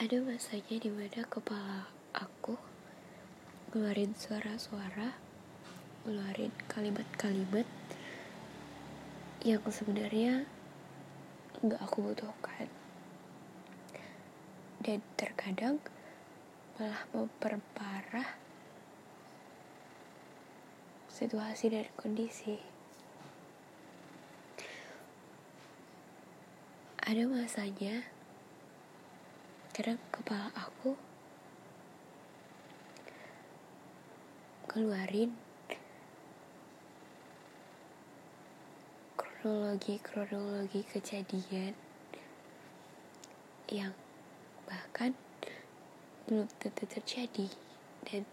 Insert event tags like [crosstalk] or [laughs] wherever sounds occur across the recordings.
ada masanya di mana kepala aku ngeluarin suara-suara ngeluarin kalimat-kalimat yang sebenarnya nggak aku butuhkan. Dan terkadang malah memperparah situasi dan kondisi. Ada masanya kadang kepala aku keluarin kronologi-kronologi kejadian yang bahkan belum tentu terjadi. Dan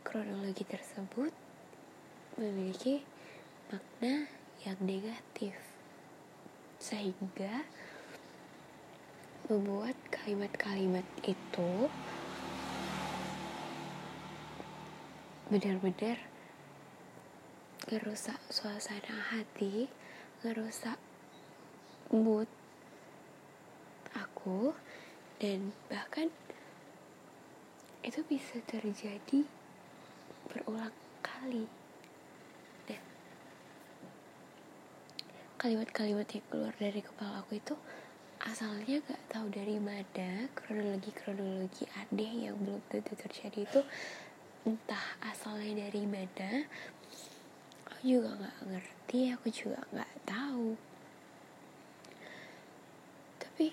kronologi tersebut memiliki makna yang negatif. Sehingga membuat kalimat-kalimat itu benar-benar ngerusak suasana hati ngerusak mood aku dan bahkan itu bisa terjadi berulang kali. Dan kalimat-kalimat yang keluar dari kepala aku itu asalnya gak tahu dari mana kronologi-kronologi aneh yang belum tentu terjadi itu entah asalnya dari mana. Aku juga nggak ngerti aku juga nggak tahu. Tapi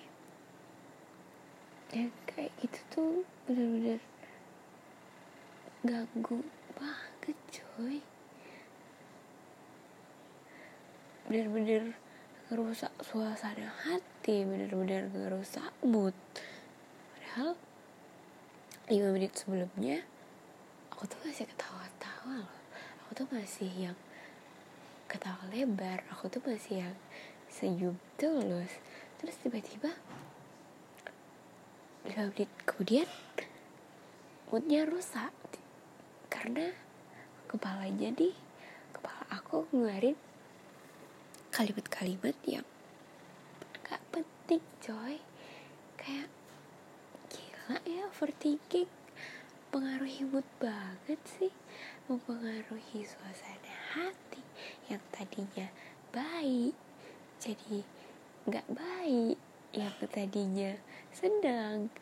ya kayak gitu tuh bener-bener ganggu banget coy bener-bener ngerusak suasana hati bener-bener ngerusak mood. Padahal 5 menit sebelumnya aku tuh masih ketawa-tawa loh. Aku tuh masih yang ketawa lebar. Aku tuh masih yang senyum tulus terus tiba-tiba 5 menit kemudian moodnya rusak. Karena kepalanya nih kepala aku ngeluarin kalimat-kalimat yang penting coy. Kayak gila ya overthinking. Mempengaruhi mood banget sih. Mempengaruhi suasana hati yang tadinya baik jadi nggak baik. Yang tadinya senang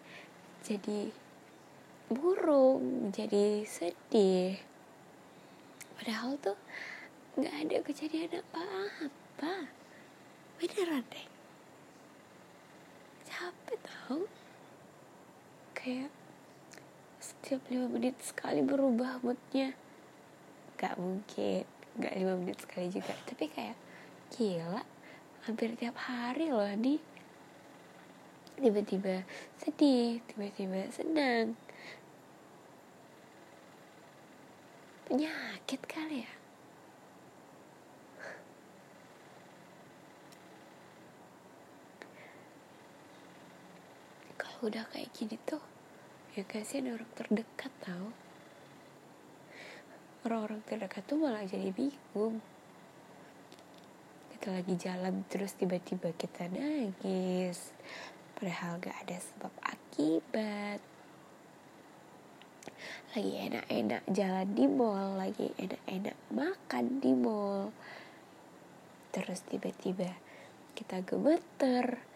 jadi burung jadi sedih. Padahal tuh nggak ada kejadian apa-apa. Beneran deh capek tau kayak setiap lima menit sekali berubah moodnya. Gak mungkin. Gak lima menit sekali juga. Tapi kayak gila. Hampir tiap hari loh nih tiba-tiba sedih tiba-tiba senang. Penyakit kali ya udah kayak gini tuh ya kasihan orang terdekat tau. Orang-orang terdekat tuh malah jadi bingung. Kita lagi jalan terus tiba-tiba kita nangis. Padahal gak ada sebab akibat. Lagi enak-enak jalan di mall lagi enak-enak makan di mall. Terus tiba-tiba kita gemeter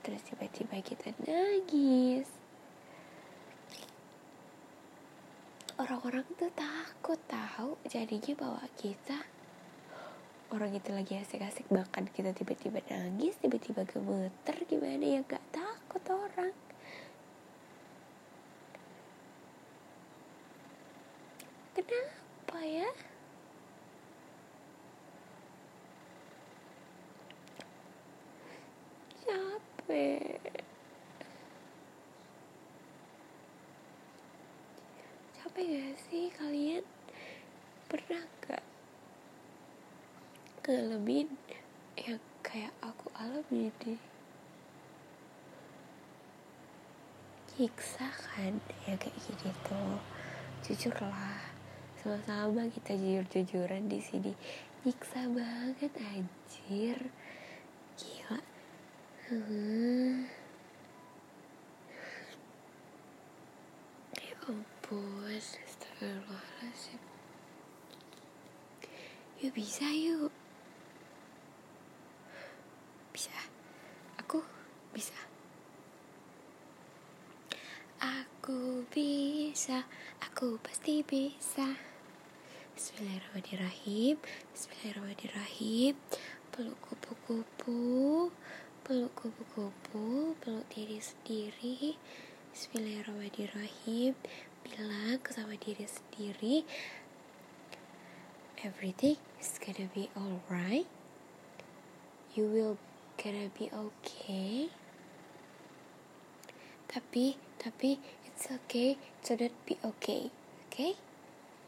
terus tiba-tiba kita nangis. Orang-orang tuh takut tahu jadinya bawa kita orang itu lagi asik-asik makan kita tiba-tiba nangis tiba-tiba gemeter gimana ya gak takut orang. Kenapa ya capek capek gak sih kalian? Pernah gak ngalamin yang kayak aku alami deh nyiksa kan ya kayak gini tuh. Jujur lah sama-sama kita jujur-jujuran di sini. Nyiksa banget anjir. Gila Mm-hmm. ya astagfirullahaladzim. Yuk bisa yuk. Bisa. Aku bisa. Aku bisa. Aku pasti bisa. Bismillahirrahmanirrahim. Bismillahirrahmanirrahim. Peluk kupu-kupu peluk kupu-kupu peluk diri sendiri. Bismillahirrahmanirrahim. Bilang sama diri sendiri everything is gonna be alright. You will gonna be okay. Tapi tapi it's okay to not be okay okay?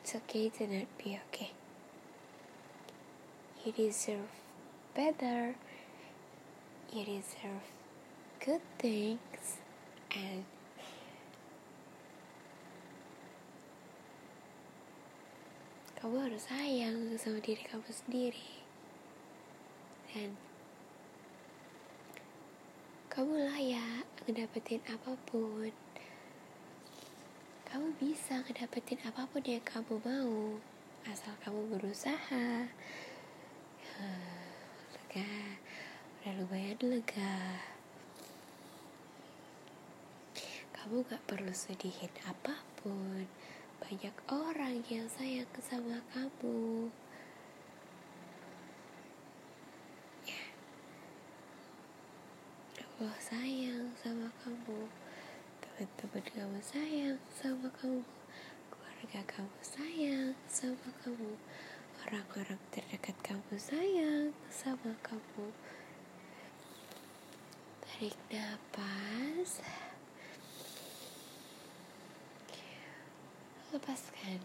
It's okay to not be okay. You deserve better you deserve good things and kamu harus sayang sama diri kamu sendiri. Dan kamu layak ngedapetin apa pun. Kamu bisa ngedapetin apa pun yang kamu mau asal kamu berusaha. [sighs] Udah lumayan lega kamu gak perlu sedihin apa pun. Banyak orang yang sayang sama kamu. Ya, Allah sayang sama kamu, teman-teman kamu sayang sama kamu, keluarga kamu sayang sama kamu, orang-orang terdekat kamu sayang sama kamu. Tarik nafas. lepaskan.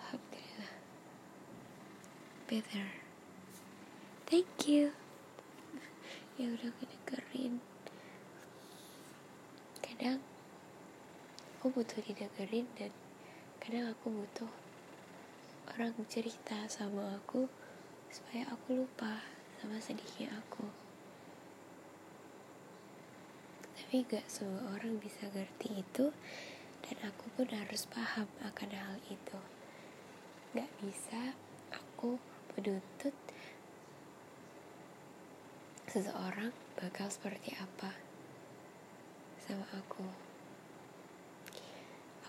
Alhamdulillah. Better. Thank you. [laughs] Ya udah ngedengerin kadang aku butuh didengerin dan kadang aku butuh orang cerita sama aku supaya aku lupa sama sedihnya aku. Tapi gak semua orang bisa ngerti itu dan aku pun harus paham akan hal itu. Gak bisa aku menuntut seseorang bakal seperti apa sama aku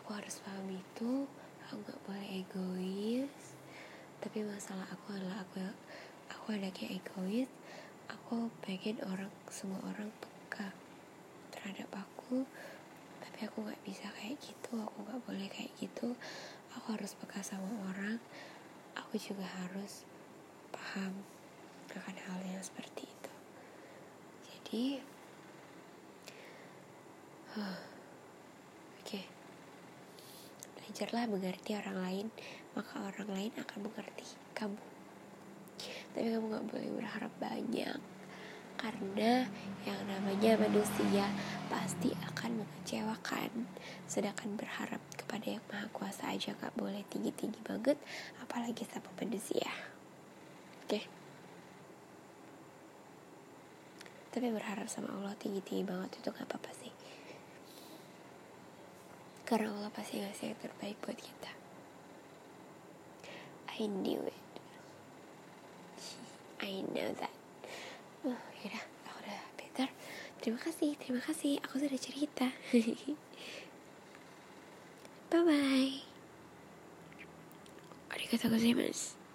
aku harus paham itu. Aku gak boleh egois. Tapi masalah aku adalah aku aku anaknya egois. Aku pengen orang semua orang peka terhadap aku. Tapi aku nggak bisa kayak gitu. Aku nggak boleh kayak gitu. Aku harus peka sama orang. Aku juga harus paham akan hal yang seperti itu. Jadi huh, oke okay. Belajarlah mengerti orang lain maka orang lain akan mengerti kamu. Tapi kamu gak boleh berharap banyak karena yang namanya manusia pasti akan mengecewakan. Sedangkan berharap kepada yang maha kuasa aja gak boleh tinggi-tinggi banget apalagi sama manusia. Oke. Okay. tapi berharap sama Allah tinggi-tinggi banget itu gak apa-apa sih karena Allah pasti ngasih yang terbaik buat kita. I knew it. I know that. Oh yaudah aku udah better terima kasih terima kasih. Aku sudah cerita. [laughs] Bye bye arigatou gozaimasu